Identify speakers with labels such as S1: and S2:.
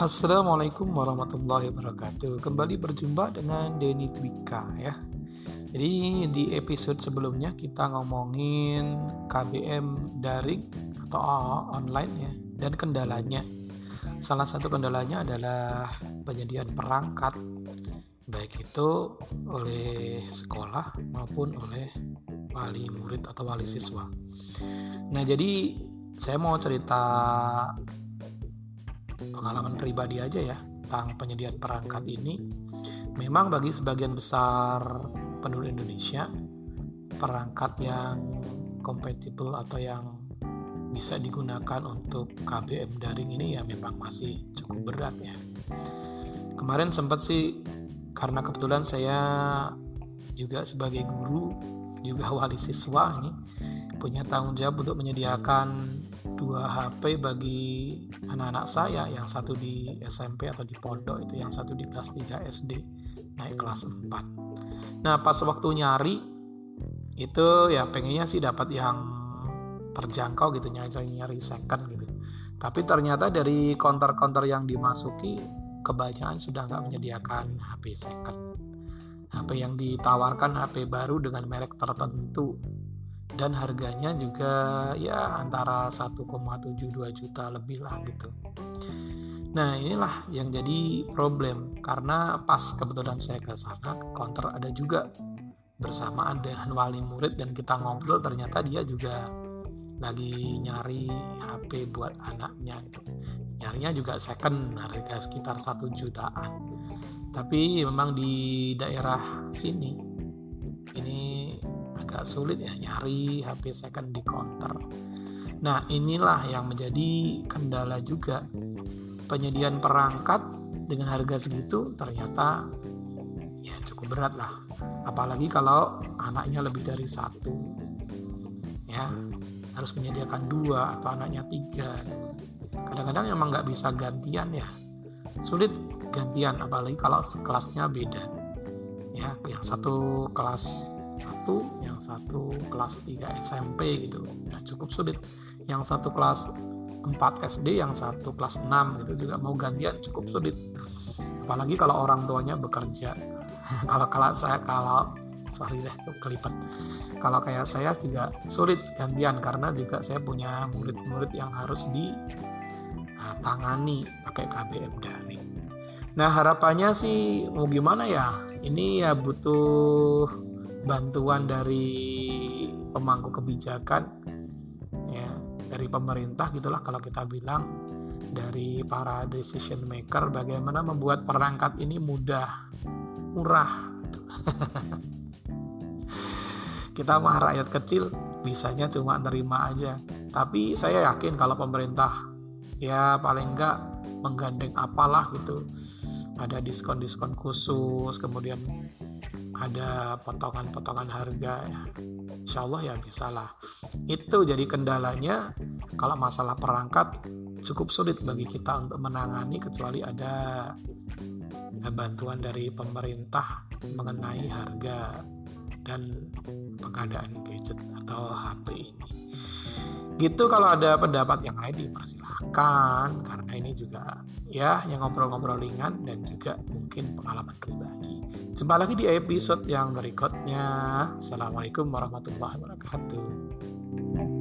S1: Assalamualaikum warahmatullahi wabarakatuh. Kembali berjumpa dengan Denny Twika ya. Jadi di episode sebelumnya kita ngomongin KBM daring atau online ya dan kendalanya. Salah satu kendalanya adalah penyediaan perangkat baik itu oleh sekolah maupun oleh wali murid atau wali siswa. Nah, jadi saya mau cerita pengalaman pribadi aja ya tentang penyediaan perangkat ini. Memang bagi sebagian besar penduduk Indonesia perangkat yang kompatibel atau yang bisa digunakan untuk KBM daring ini ya memang masih cukup berat ya. Kemarin sempat sih karena kebetulan saya juga sebagai guru juga wali siswa ini punya tanggung jawab untuk menyediakan dua HP bagi anak-anak saya yang satu di SMP atau di pondok itu yang satu di kelas 3 SD naik kelas 4 nah pas waktu nyari itu ya pengennya sih dapat yang terjangkau gitu nyari nyari second gitu. Tapi ternyata dari counter-counter yang dimasuki kebanyakan sudah nggak menyediakan HP second. HP yang ditawarkan HP baru dengan merek tertentu dan harganya juga ya antara 1,72 juta lebih lah gitu. Nah inilah yang jadi problem karena pas kebetulan saya ke sana counter ada juga bersamaan dengan wali murid dan kita ngobrol ternyata dia juga lagi nyari HP buat anaknya gitu. Nyarinya juga second harga sekitar satu jutaan. Tapi memang di daerah sini ini agak sulit ya nyari HP second di counter. Nah, inilah yang menjadi kendala juga. Penyediaan perangkat dengan harga segitu ternyata ya cukup berat lah. Apalagi kalau anaknya lebih dari satu. Ya, harus menyediakan dua atau anaknya tiga. Kadang-kadang emang nggak bisa gantian ya. Sulit gantian apalagi kalau kelasnya beda. Ya, yang satu kelas satu yang satu kelas 3 SMP gitu. Ya cukup sulit. Yang satu kelas 4 SD yang satu kelas 6 gitu juga mau gantian cukup sulit. Apalagi kalau orang tuanya bekerja. Kalau kalau saya kalau sorry deh kelipet. Kalau kayak saya juga sulit gantian karena juga saya punya murid-murid yang harus ditangani nah, pakai KBM daring nah harapannya sih mau gimana ya? Ini ya butuh bantuan dari pemangku kebijakan ya dari pemerintah gitulah kalau kita bilang dari para decision maker bagaimana membuat perangkat ini mudah murah kita mah rakyat kecil bisanya cuma nerima aja. Tapi saya yakin kalau pemerintah ya paling enggak menggandeng apalah gitu. Ada diskon-diskon khusus kemudian ada potongan-potongan harga ya. Insya Allah ya bisalah itu jadi kendalanya kalau masalah perangkat cukup sulit bagi kita untuk menangani kecuali ada bantuan dari pemerintah mengenai harga dan pengadaan gadget atau HP ini gitu kalau ada pendapat yang lain dipersilahkan karena ini juga ya yang ngobrol-ngobrol ringan dan juga mungkin pengalaman pribadi Jumpa lagi di episode yang berikutnya. Assalamualaikum warahmatullahi wabarakatuh.